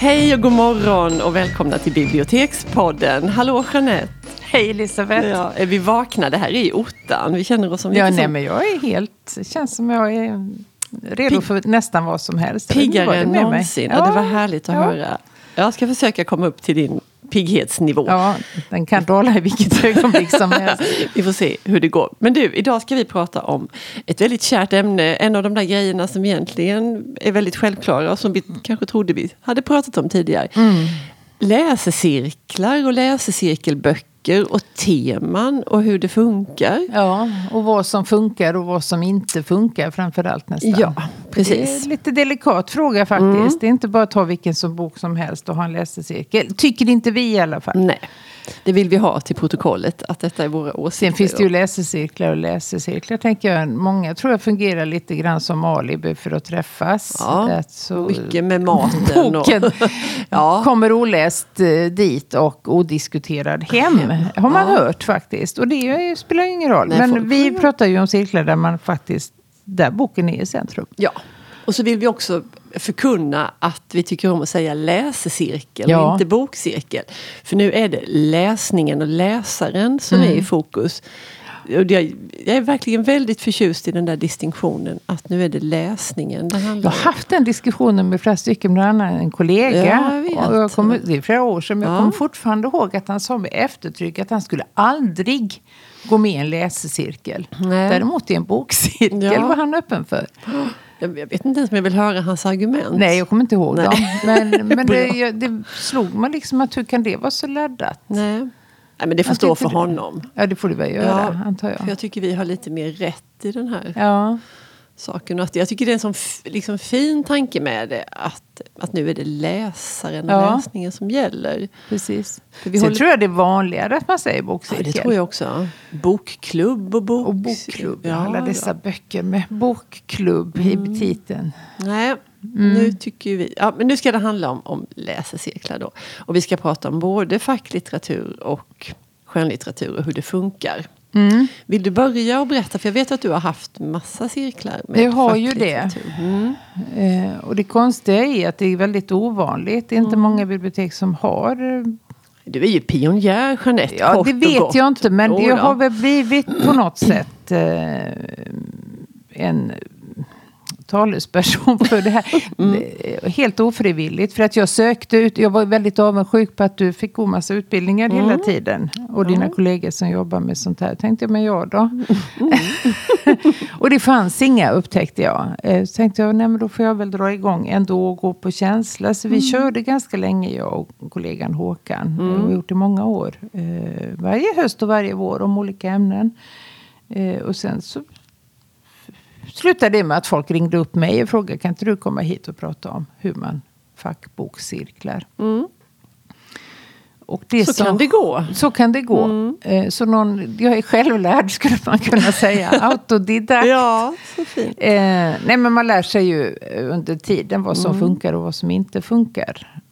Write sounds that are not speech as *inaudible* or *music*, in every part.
Hej och god morgon och välkomna till Bibliotekspodden. Hallå Jeanette! Hej Elisabeth! Ja, är vi vakna? Det här är i ottan. Vi känner oss som Ja, nej, som men jag är helt... Det känns som jag är redo Pigg- för nästan vad som helst. Piggare än mig. någonsin. Ja, det var härligt att ja. höra. Jag ska försöka komma upp till din pigghetsnivå. Ja, den kan dala i vilket ögonblick som *laughs* helst. Vi får se hur det går. Men du, idag ska vi prata om ett väldigt kärt ämne. En av de där grejerna som egentligen är väldigt självklara och som vi kanske trodde vi hade pratat om tidigare. Mm. Läsecirklar och läsecirkelböcker och teman och hur det funkar. Ja, och vad som funkar och vad som inte funkar framförallt nästan. Ja, Det precis. är en lite delikat fråga faktiskt. Det är inte bara att ta vilken som bok som helst och ha en läsecirkel. Tycker inte vi i alla fall. Nej, det vill vi ha till protokollet, att detta är våra åsikter. Sen finns det ju läsecirklar och läsecirklar. Tänker jag. Många tror jag fungerar lite grann som alibi för att träffas. Ja, Rätt så Mycket med maten. boken Och, *laughs* ja, kommer oläst eh, dit och odiskuterad hem. Har man hört faktiskt. Och det spelar ju ingen roll. Nej, Men vi pratar ju om cirklar där man faktiskt, där boken är i centrum. ja. Och så vill vi också förkunna att vi tycker om att säga läsecirkel och Ja. inte bokcirkel. För nu är det läsningen och läsaren som Mm. är i fokus. Och det- jag är verkligen väldigt förtjust i den där distinktionen att nu är det läsningen det Jag handlar har om. haft den diskussionen med flera stycken, bland annat en kollega. Ja, jag vet. Och jag kommer, det är flera år sedan, men jag Ja. kommer fortfarande ihåg att han sa med eftertryck att han skulle aldrig gå med i en läsecirkel. Nej. Däremot i en bokcirkel Ja. var han öppen för. *gasps* Jag jag vet inte ens om jag vill höra hans argument. Nej, jag kommer inte ihåg Nej. dem. *laughs* Men, men det, det slog mig liksom att hur kan det vara så laddat? Nej. Nej, men det får stå för det- honom. Ja, det får du väl göra, antar jag. För jag tycker vi har lite mer rätt i den här Ja, saken. Och att jag tycker det är en sån liksom fin tanke med det. Att, att nu är det läsaren och Ja. läsningen som gäller. precis. För vi Sen håller- tror jag det är vanligare att man säger Ja, bokcirkel. det tror jag också. Bokklubb och bok... Och bokklubb, Ja, alla ja. dessa böcker med bokklubb i titeln. Nej, Mm. nu tycker vi... Ja, men nu ska det handla om, om läsecirklar då. Och vi ska prata om både facklitteratur och skönlitteratur och hur det funkar. Mm. Vill du börja och berätta? För jag vet att du har haft massa cirklar med Jag har ju det. Mm. Eh, och det konstiga är att det är väldigt ovanligt. Det är Mm. inte många bibliotek som har eh, Du är ju pionjär, Jeanette. Ja, det vet jag inte. Men jag då. har väl blivit på något sätt eh, en talesperson för det här. Mm. Eh, Helt ofrivilligt. För att jag sökte ut. Jag var väldigt avundsjuk på att du fick gå massa utbildningar hela Mm. tiden. Och dina kollegor som jobbar med sånt här. Tänkte jag, men jag då? Mm. *laughs* och det fanns inga upptäckte jag. Eh, så tänkte jag, nej men då får jag väl dra igång ändå och gå på känsla. Så vi Mm. körde ganska länge jag och kollegan Håkan. Det har vi gjort i många år. Eh, varje höst och varje vår om olika ämnen. Och sen så slutade det med att folk ringde upp mig och frågade kan inte du komma hit och prata om hur man fackbokcirklar. Mm. Och det Så som- kan det gå. Så kan det gå. Eh, så någon, jag är självlärd *laughs* skulle man kunna säga. Autodidakt. Ja, så fint. Eh, nej men man lär sig ju eh, under tiden vad som funkar och vad som inte funkar.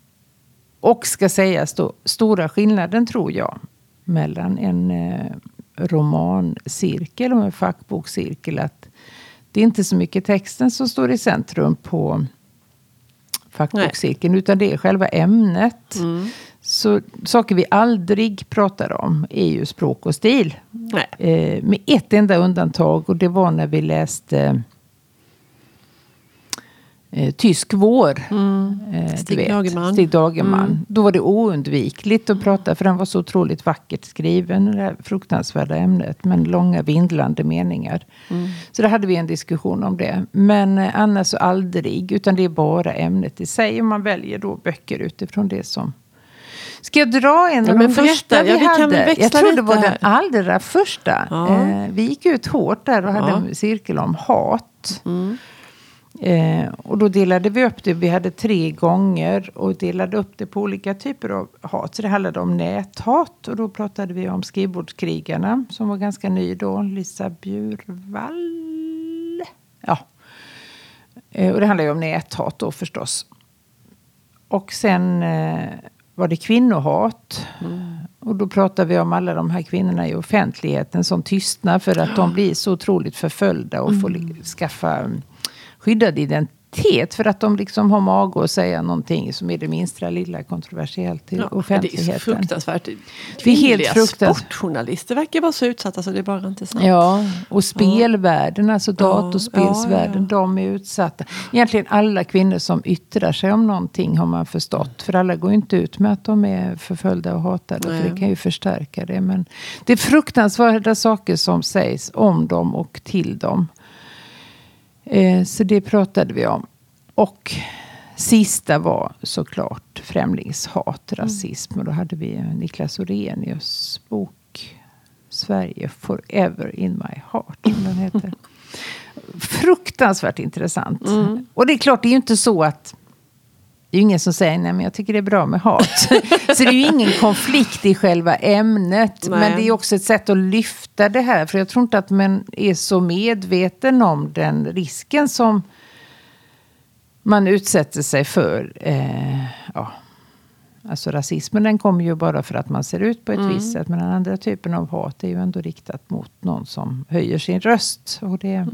Och ska sägas då, stora skillnaden tror jag mellan en eh, romancirkel och en fackbokcirkel att det är inte så mycket texten som står i centrum på fackbokcirkeln utan det är själva ämnet. Så saker vi aldrig pratar om är ju språk och stil. Eh, med ett enda undantag och det var när vi läste eh, Tysk vår. Eh, Mm. Stig Dagerman. Stig Dagerman. Mm. Då var det oundvikligt att prata för den var så otroligt vackert skriven. Det här fruktansvärda ämnet. Men långa vindlande meningar. Mm. Så då hade vi en diskussion om det. Men eh, annars aldrig. Utan det är bara ämnet i sig. Och man väljer då böcker utifrån det som Ska jag dra en Ja, av de första vi Ja, vi hade? Jag tror det var den här. allra första. Ja. Eh, vi gick ut hårt där och hade en cirkel om hat. Mm. Eh, och då delade vi upp det. Vi hade tre gånger och delade upp det på olika typer av hat. Så det handlade om näthat. Och då pratade vi om skrivbordskrigarna som var ganska ny då. Lisa Bjurvall. Ja. Eh, och det handlar ju om näthat då förstås. Och sen eh, var det kvinnohat. Och då pratar vi om alla de här kvinnorna i offentligheten som tystnar för att de blir så otroligt förföljda och får li- skaffa mm, skyddad identitet för att de liksom har mage att säga någonting som är det minsta lilla kontroversiellt i Ja, offentligheten. Det är så fruktansvärt. Det är helt fruktansvärt. sportjournalister verkar vara så utsatta så det är bara inte sant. Ja, och spelvärlden, alltså datorspelsvärlden, Ja, ja, de är utsatta. Egentligen alla kvinnor som yttrar sig om någonting har man förstått. För alla går inte ut med att de är förföljda och hatade. Nej. För det kan ju förstärka det. Men det är fruktansvärda saker som sägs om dem och till dem. Eh, så det pratade vi om. Och sista var såklart främlingshat, rasism. Och då hade vi Niklas Orenius bok Sverige forever in my heart. Som den heter. *laughs* Fruktansvärt intressant. Och det är klart, det är ju inte så att det är ju ingen som säger nej men jag tycker det är bra med hat. *laughs* så det är ju ingen konflikt i själva ämnet. Nej. Men det är också ett sätt att lyfta det här. För jag tror inte att man är så medveten om den risken som man utsätter sig för. Eh, ja. Alltså rasismen den kommer ju bara för att man ser ut på ett visst sätt. Men den andra typen av hat är ju ändå riktat mot någon som höjer sin röst. Och det,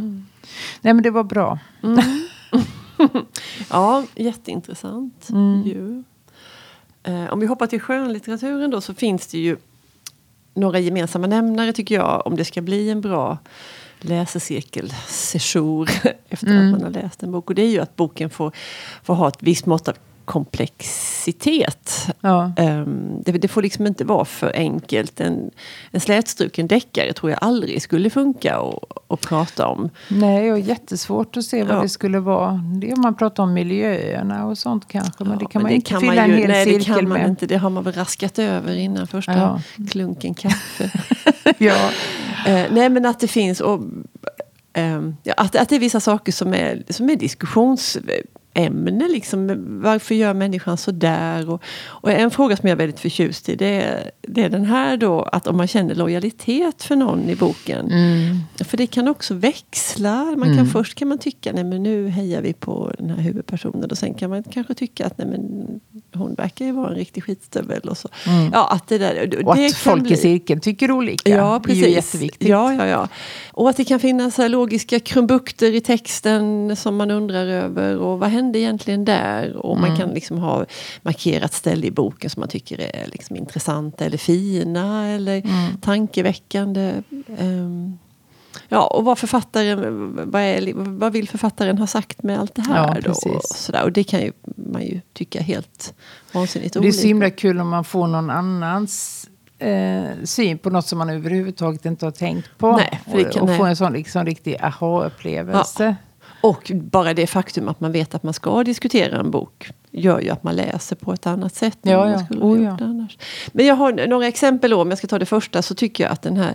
Nej men det var bra. *laughs* *laughs* Ja, jätteintressant. Mm. Ju. Eh, om vi hoppar till skönlitteraturen då så finns det ju några gemensamma nämnare tycker jag om det ska bli en bra läsecirkelsession *laughs* efter Mm. att man har läst en bok. Och det är ju att boken får, får ha ett visst mått av komplexitet. Ja. Ehm, det, det får liksom inte vara för enkelt. En, en slätstruken deckare tror jag aldrig skulle funka att prata om. Nej, och jättesvårt att se vad Ja. det skulle vara. Det är om man pratar om miljöerna och sånt kanske. Men det Ja, kan man det inte kan fylla man en ju- hel nej, det cirkel kan man med. inte. Det har man väl raskat över innan första Ja. klunken kaffe. *laughs* ja. *laughs* Eh, nej men att det finns och, ja, att, att det är vissa saker som är, som är diskussionsämne. Liksom. Varför gör människan så där? Och, och en fråga som jag är väldigt förtjust i det är, det är den här då att om man känner lojalitet för någon i boken. Mm. För det kan också växla. Man kan, Först kan man tycka nej men nu hejar vi på den här huvudpersonen. Och sen kan man kanske tycka att nej men hon verkar ju vara en riktig skitstövel. Och så. Ja, att det där, Mm. Och det att folk bli- i cirkeln tycker olika. Ja, Det är ju precis. jätteviktigt. Ja, ja, ja. Och att det kan finnas logiska krumbukter i texten som man undrar över. Och vad hände egentligen där? Och Mm. man kan liksom ha markerat ställe i boken som man tycker är liksom intressanta eller fina eller Mm. tankeväckande. Ehm, ja, och vad författaren, vad, är, vad vill författaren ha sagt med allt det här? Ja, då? Och, sådär. och det kan ju man ju tycka helt vansinnigt Det är olika. så himla kul om man får någon annans eh, syn på något som man överhuvudtaget inte har tänkt på. Nej, kan- och, och få en sån liksom, riktig aha-upplevelse. Och bara det faktum att man vet att man ska diskutera en bok gör ju att man läser på ett annat sätt än Ja, man ja. skulle Oh, ja. annars. Men jag har några exempel då, om jag ska ta det första så tycker jag att den här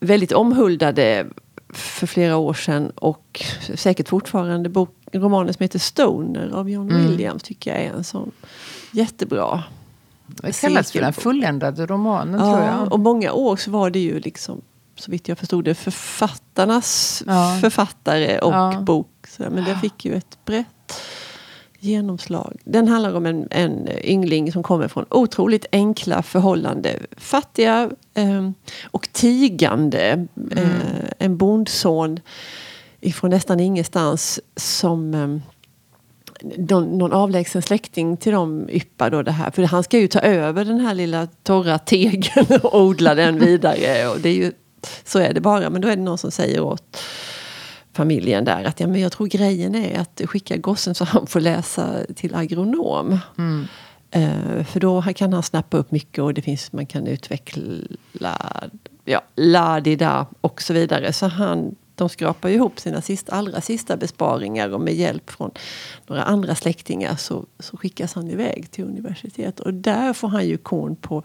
väldigt omhuldade för flera år sedan och säkert fortfarande bok, romanen som heter Stoner av John Mm. Williams tycker jag är en sån jättebra Det kallas för den fulländade romanen tror Ja, jag. och många år så var det ju liksom så vitt jag förstod det författarnas Ja. författare och Ja. bok. Men den fick ju ett brett genomslag. Den handlar om en, en yngling som kommer från otroligt enkla förhållanden. Fattiga eh, och tigande. Eh, en bondson ifrån nästan ingenstans som eh, någon, någon avlägsen släkting till dem yppar då det här. För han ska ju ta över den här lilla torra *laughs* tegen och odla den vidare. Och det är ju, så är det bara. Men då är det någon som säger åt familjen där att ja, men jag tror grejen är att skicka gossen så han får läsa till agronom. Eh, för då kan han snappa upp mycket och det finns, man kan utveckla ja, la-di-da och så vidare. Så han, de skrapar ihop sina sista, allra sista besparingar och med hjälp från några andra släktingar så, så skickas han iväg till universitet. Och där får han ju kon på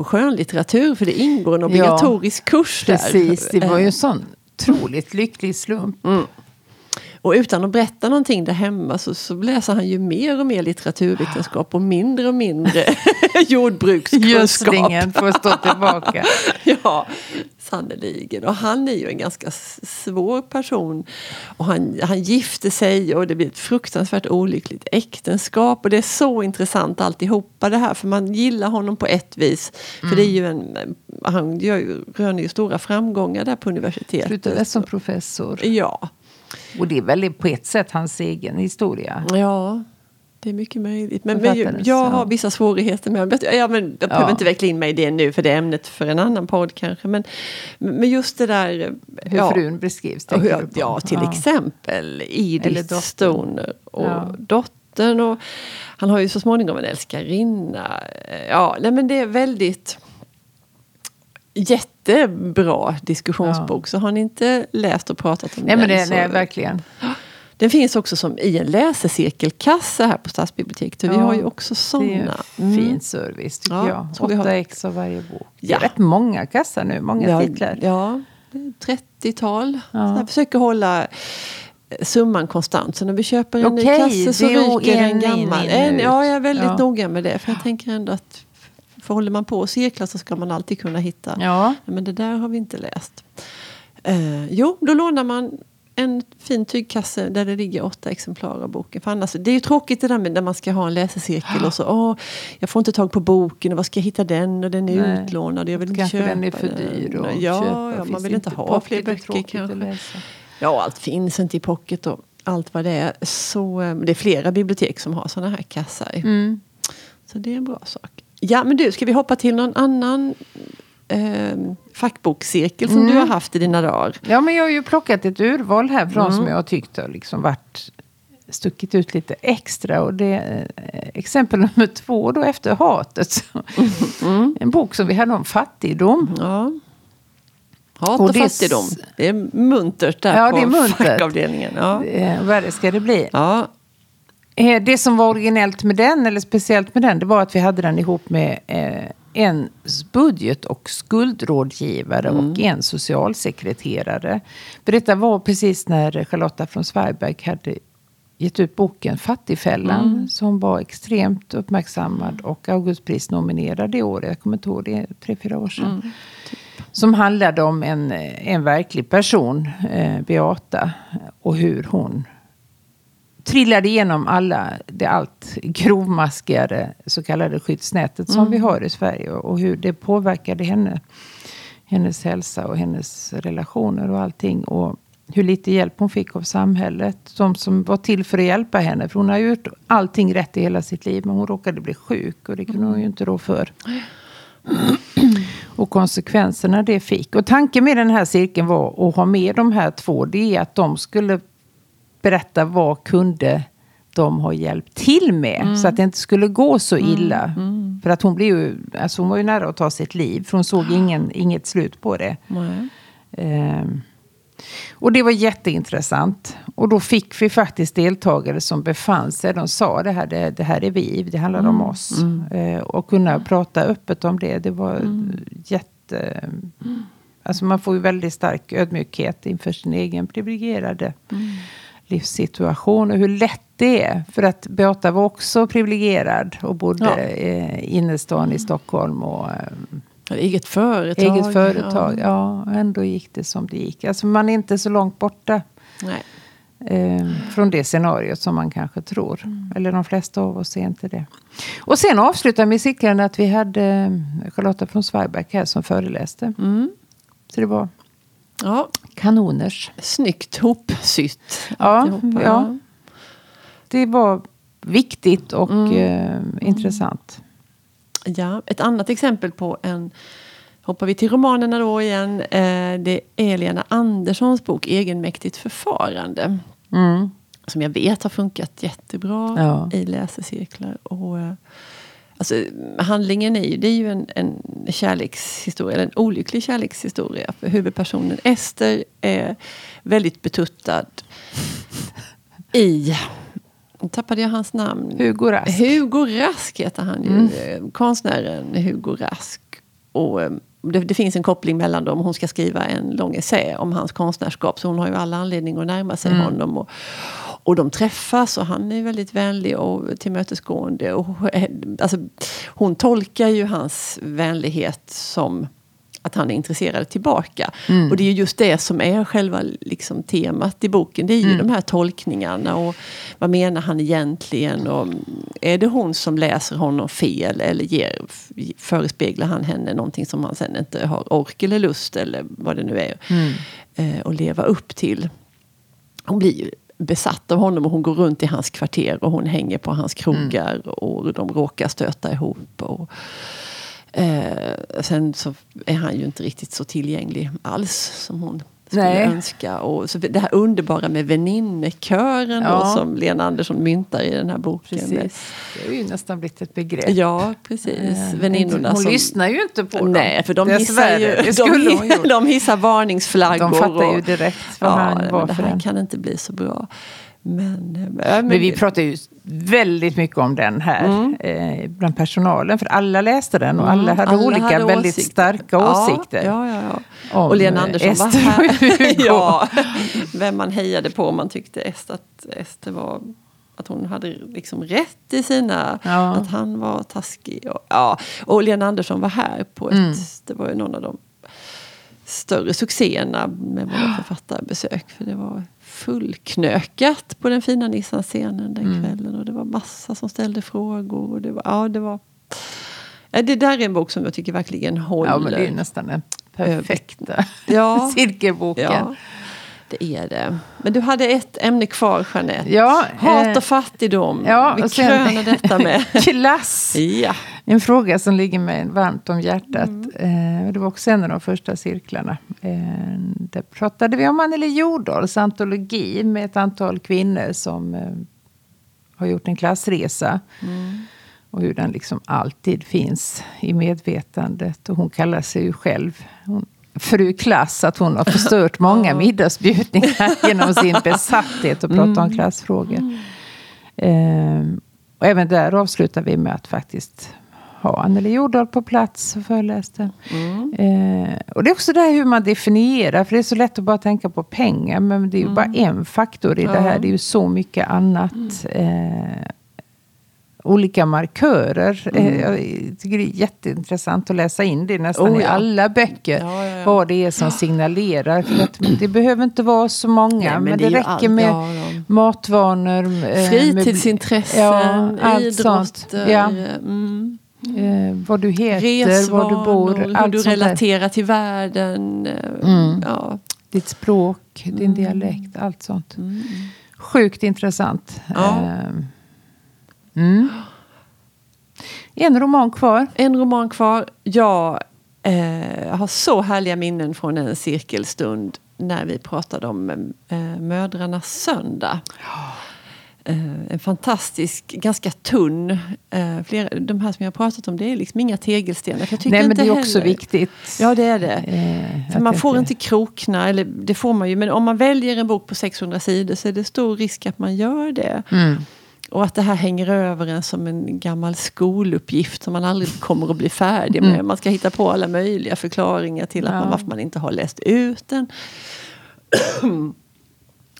på skönlitteratur för det ingår en obligatorisk kurs där. Precis, det var ju Eh, en sån otroligt lycklig slump. Och utan att berätta någonting där hemma så, så läser han ju mer och mer litteraturvetenskap och mindre och mindre *laughs* jordbrukskunskap. Gödslingen får stå tillbaka. *laughs* ja, sannerligen. Och han är ju en ganska svår person. Och han, han gifte sig och det blir ett fruktansvärt olyckligt äktenskap. Och det är så intressant alltihopa det här. För man gillar honom på ett vis. För det är ju en, han gör ju, röner ju stora framgångar där på universitetet. Slutade som professor. Ja. Och det är väl på ett sätt hans egen historia. Ja, det är mycket möjligt. Men, men jag, jag har vissa svårigheter med ja, men Jag behöver ja. inte veckla in mig i det nu för det är ämnet för en annan podd kanske. Men, men just det där... Hur ja, frun beskrivs? Hur, ja, till ja. exempel Edith Stoner och ja. dottern. Och, han har ju så småningom en älskarinna. Ja, nej, men det är väldigt jättebra diskussionsbok. Så har ni inte läst och pratat om nej, den. Men det, så, nej, verkligen. *gasps* Den finns också som i en läsecirkelkassa här på Stadsbiblioteket. Ja, vi har ju också sådana. Det är mm. fin service tycker ja, jag. Åtta har... ex av varje bok. Ja. Det är rätt många kassar nu, många ja, titlar. Ja, 30-tal. Ja. Jag försöker hålla eh, summan konstant. Så när vi köper en okay, ny kasse så ryker en, gammal. En, ja, jag är väldigt ja. noga med det. För jag tänker ändå att för håller man på och cirklar så ska man alltid kunna hitta. Ja. Men det där har vi inte läst. Uh, jo, då lånar man en fin tygkasse där det ligger åtta exemplar av boken. För annars, det är ju tråkigt det där med när man ska ha en läsecirkel och så. Åh, jag får inte tag på boken och vad ska jag hitta den och den är Nej. utlånad. Jag vill inte kanske köpa den är för dyr att ja, köpa. Ja, man vill inte ha fler böcker kanske. Ja, allt finns inte i pocket och allt vad det är. Så eh, det är flera bibliotek som har sådana här kassar. Mm. Så det är en bra sak. Ja, men du, ska vi hoppa till någon annan eh, fackbokscirkel som mm. du har haft i dina dagar? Ja, men jag har ju plockat ett urval här från mm. som jag har tyckt har liksom varit stuckit ut lite extra. Och det eh, exempel nummer två då efter hatet. Mm. *laughs* En bok som vi hade om fattigdom. Ja. Hat och, och fattigdom. Det är muntert där ja, på det är muntert. fackavdelningen. Ja. Värre ska det bli. Ja. Eh, det som var originellt med den, eller speciellt med den, det var att vi hade den ihop med eh, en budget och skuldrådgivare mm. och en socialsekreterare. För detta var precis när Charlotta från Sveriberg hade gett ut boken Fattigfällan. Mm. Som var extremt uppmärksammad och Augustprisnominerad det året. Jag kommer inte ihåg, det är tre, fyra år sedan. Mm. Som handlade om en, en verklig person, eh, Beata. Och hur hon trillade igenom alla det allt grovmaskigare så kallade skyddsnätet som mm. vi har i Sverige. Och hur det påverkade henne. Hennes hälsa och hennes relationer och allting. Och hur lite hjälp hon fick av samhället. De som var till för att hjälpa henne. För hon har gjort allting rätt i hela sitt liv. Men hon råkade bli sjuk och det kunde hon ju inte rå för. Och konsekvenserna det fick. Och tanken med den här cirkeln var att ha med de här två. Det är att de skulle berätta vad kunde de ha hjälpt till med. Mm. Så att det inte skulle gå så mm. illa. Mm. För att hon, blev ju, alltså hon var ju nära att ta sitt liv. För hon såg ingen, inget slut på det. Um, och det var jätteintressant. Och då fick vi faktiskt deltagare som befann sig. De sa det här, det, det här är vi, det handlar mm. om oss. Mm. Uh, och kunna prata öppet om det. Det var mm. jätte... Alltså man får ju väldigt stark ödmjukhet inför sin egen privilegierade mm livssituation och hur lätt det är. För att Beata var också privilegierad och bodde ja. i innerstan i Stockholm. Och, ja, eget företag. Eget företag, ja. ja. Ändå gick det som det gick. Alltså man är inte så långt borta. Eh, från det scenariot som man kanske tror. Mm. Eller de flesta av oss är inte det. Och sen avslutar cykeln att vi hade eh, Charlotta från Sverigeback här som föreläste. Mm. Så det var Ja. Kanoners. Snyggt hopsytt. Ja, ja. Det var viktigt och mm. eh, intressant. Ja, ett annat exempel på en hoppar vi till romanerna då igen. Eh, det är Lena Anderssons bok Egenmäktigt förfarande. Mm. Som jag vet har funkat jättebra ja. i läsecirklar. Och, eh, Alltså, handlingen är ju, det är ju en, en kärlekshistoria, eller en olycklig kärlekshistoria. För huvudpersonen Ester är väldigt betuttad i nu tappade jag hans namn. Hugo Rask. Hugo Rask heter han ju. Mm. Konstnären Hugo Rask. Och eh, det, det, finns en koppling mellan dem. Hon ska skriva en lång essä om hans konstnärskap. Så hon har ju alla anledning att närma sig mm. honom. Och, och de träffas och han är väldigt vänlig och tillmötesgående. Och, alltså, hon tolkar ju hans vänlighet som att han är intresserad tillbaka. Mm. Och det är just det som är själva liksom, temat i boken. Det är ju mm. de här tolkningarna. Och vad menar han egentligen? Och är det hon som läser honom fel? Eller ger, förespeglar han henne någonting som han sen inte har ork eller lust eller vad det nu är. Mm. Eh, att leva upp till. hon blir ju besatt av honom och hon går runt i hans kvarter och hon hänger på hans krogar Mm. och de råkar stöta ihop. Och, eh, sen så är han ju inte riktigt så tillgänglig alls som hon skulle Nej. önska. Och så det här underbara med väninnekören Ja. då, som Lena Andersson myntar i den här boken. Precis. Det är ju nästan blivit ett begrepp. Ja, precis. Eh, Väninnorna hon som... lyssnar ju inte på dem. Nej, för de hissar, ju, Det de, de hissar varningsflaggor. De fattar ju direkt vad Ja, han var det för här en. kan inte bli så bra. Men, eh, men, Men vi pratar ju väldigt mycket om den här eh, bland personalen. För alla läste den och alla hade Mm. alla olika hade väldigt åsikter. starka åsikter. Ja, ja, ja. Om, och Lena Andersson var här. *laughs* ja, vem man hejade på om man tyckte Ester, att Ester var att hon hade liksom rätt i sina... Ja. Att han var taskig. Och, ja. och Lena Andersson var här på ett... Mm. Det var ju någon av de större succéerna med våra författarbesök. För det var fullknökat på den fina Nissan-scenen den Mm. kvällen. Och det var massa som ställde frågor. Och det var, ja, det var... Ja, det där är en bok som jag tycker verkligen håller. Ja, men det är nästan den perfekta *laughs* Ja. *laughs* cirkelboken. Ja, det är det. Men du hade ett ämne kvar, Jeanette. Ja, Hat eh, och fattigdom. ja, Vi kröner detta med... *laughs* Klass! ja. En fråga som ligger mig varmt om hjärtat. Mm. Eh, det var också en av de första cirklarna. Eh, där pratade vi om Anneli Jordahls antologi med ett antal kvinnor som eh, har gjort en klassresa. Mm. Och hur den liksom alltid finns i medvetandet. Och hon kallar sig ju själv hon, fru klass. Att hon har förstört *laughs* många middagsbjudningar *laughs* genom sin besatthet att prata om klassfrågor. Eh, och även där avslutar vi med att faktiskt ha Anneli Jordahl på plats och föreläste. Eh, och det är också det här hur man definierar. För det är så lätt att bara tänka på pengar. Men det är ju bara en faktor i det här. Det är ju så mycket annat. Eh, olika markörer. Eh, jag tycker det är jätteintressant att läsa in det nästan Oh, i ja. alla böcker. Ja, ja, ja. Vad det är som signalerar. För att det behöver inte vara så många. Nej, men men, det det, räcker allt, med ja, matvanor. eh, med- Fritidsintressen, Ja, allt sånt. Ja. mm, Eh, vad du heter, resvanor, var du bor. hur Allt du sånt där. relaterar till världen. eh, Mm. Ja. Ditt språk, din Mm. dialekt, allt sånt. Mm. Sjukt intressant. Ja. Eh, mm. En roman kvar. En roman kvar. Jag eh, har så härliga minnen från en cirkelstund när vi pratade om eh, Mödrarnas söndag. Eh, en fantastisk, ganska tunn. Eh, flera, de här som jag har pratat om, det är liksom inga tegelstenar. Jag tycker Nej, men det är också heller- viktigt. Ja, det är det. Eh, För man får inte krokna, eller det får man ju, men om man väljer en bok på 600 sidor så är det stor risk att man gör det. Mm. Och att det här hänger över en som en gammal skoluppgift som man aldrig kommer att bli färdig med. Man ska hitta på alla möjliga förklaringar till att Ja. man, varför man inte har läst ut den.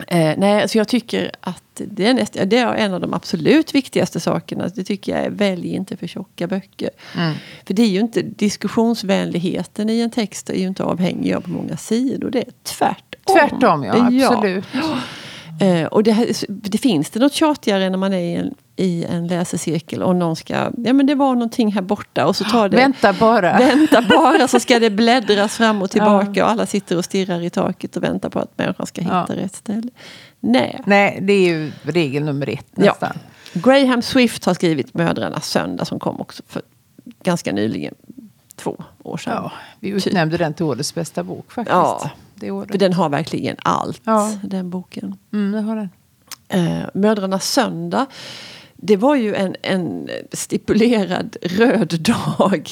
Eh, nej, så jag tycker att det är, näst, det är en av de absolut viktigaste sakerna. Det tycker jag är, välj inte för tjocka böcker. Mm. För det är ju inte diskussionsvänligheten i en text är ju inte avhängig av hur många sidor. Det är tvärtom. Tvärtom, ja. Absolut. *gasps* *gasps* Eh, och det, det finns det något tjatigare när man är i en, i en läsecirkel och någon ska, ja men det var någonting här borta och så tar det, Vänta bara. vänta bara så ska det *laughs* bläddras fram och tillbaka och alla sitter och stirrar i taket och väntar på att människan ska hitta Ja. rätt ställe. Nej. Nej, det är ju regel nummer ett Ja. nästan. Graham Swift har skrivit Mödrarnas söndag som kom också för ganska nyligen, två år sedan. Ja, vi utnämnde den till årets bästa bok faktiskt. Ja. Det året. För den har verkligen allt, Ja. den boken. Mm, det har den. eh, Mödrarnas söndag. Det var ju en, en stipulerad röd dag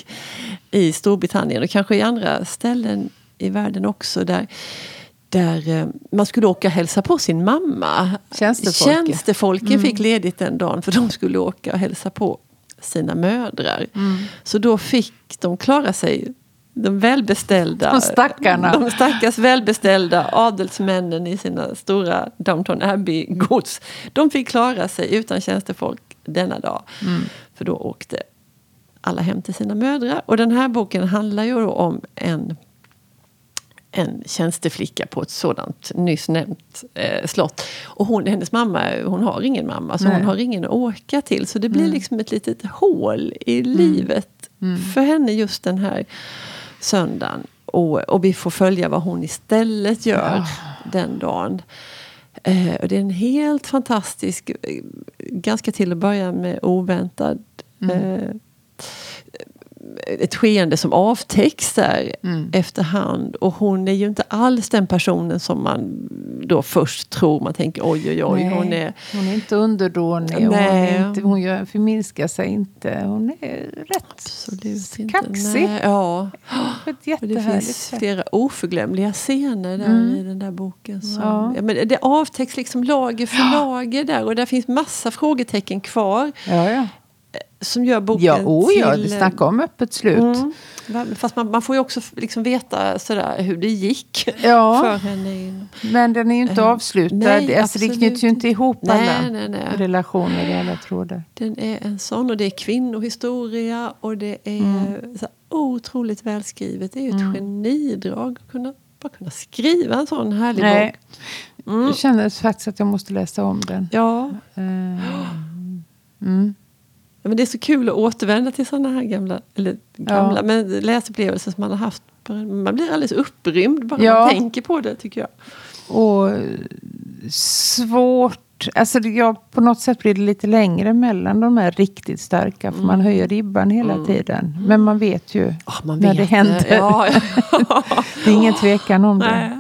i Storbritannien och kanske i andra ställen i världen också. Där, där eh, man skulle åka och hälsa på sin mamma. Tjänstefolket. Tjänstefolken fick ledigt den dagen för de skulle åka och hälsa på sina mödrar. Så då fick de klara sig de välbeställda, De stackarna. de stackars välbeställda adelsmännen i sina stora Downton Abbey-gods. De fick klara sig utan tjänstefolk denna dag. För då åkte alla hem till sina mödrar. Och den här boken handlar ju om en, en tjänsteflicka på ett sådant nyss nämnt eh, slott. Och hon, hennes mamma hon har ingen mamma, så Nej. hon har ingen att åka till. Så det blir liksom ett litet hål i livet för henne just den här söndagen. Och, och vi får följa vad hon istället gör den dagen. Eh, och det är en helt fantastisk, eh, ganska till att börja med oväntad eh, ett skeende som där Mm. efterhand. Och hon är ju inte alls den personen som man då först tror. Man tänker oj oj oj. Nej, Hon är, hon är inte underdånig. Hon, Nej. är inte, hon gör, förminskar sig inte. Hon är rätt absolut inte. kaxig. Nej, ja. på *gasps* ett Och det jättehärligt finns sätt. flera oförglömliga scener där Mm. i den där boken. Som, Ja. ja. men det avtäcks liksom lager för *gasps* lager där. Och där finns massa frågetecken kvar. Ja. Som gör boken Ja, oh, ja, till... vi snackar om öppet slut. Mm. Fast man, man får ju också liksom veta sådär hur det gick *laughs* Ja. för henne. Men den är ju inte Eh, avslutad. nej, alltså, det knyts ju inte ihop Nej, alla nej, nej. relationer i alla trådar. Den är en sån och det är kvinnohistoria och det är Mm. så här otroligt välskrivet. Det är ju ett genidrag att kunna, bara kunna skriva en sån härlig Nej, bok. Mm. jag känner faktiskt att jag måste läsa om den. Ja, Eh, *gasps* Mm. Ja, men det är så kul att återvända till sådana här gamla, eller gamla Ja. men läsupplevelser som man har haft. Man blir alldeles upprymd bara Ja. man tänker på det tycker jag. Och svårt. Alltså jag, på något sätt blir det lite längre mellan de här riktigt starka. För man höjer ribban hela tiden. Men man vet ju Ja, man när vet det händer. Ja, ja. *laughs* Det är ingen tvekan om *laughs* det. Nej.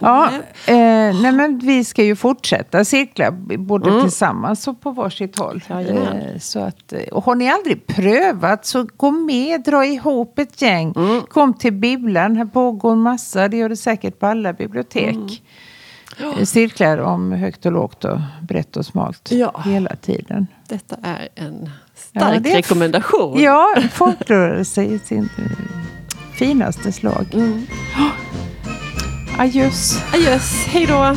Ja, eh, nej men vi ska ju fortsätta cirkla både Mm. tillsammans och på varsitt håll. Jajamän. Eh, så att, eh, och har ni aldrig prövat så gå med, dra ihop ett gäng. Mm. Kom till bibblan, här pågår massa, det gör det säkert på alla bibliotek. Mm. Eh, Cirklar om högt och lågt och brett och smalt Ja. hela tiden. Detta är en Ja, stark det är- rekommendation. Ja, folkrörelse i sin eh, finaste slag. Mm. Adjöss. Adjöss, hej då!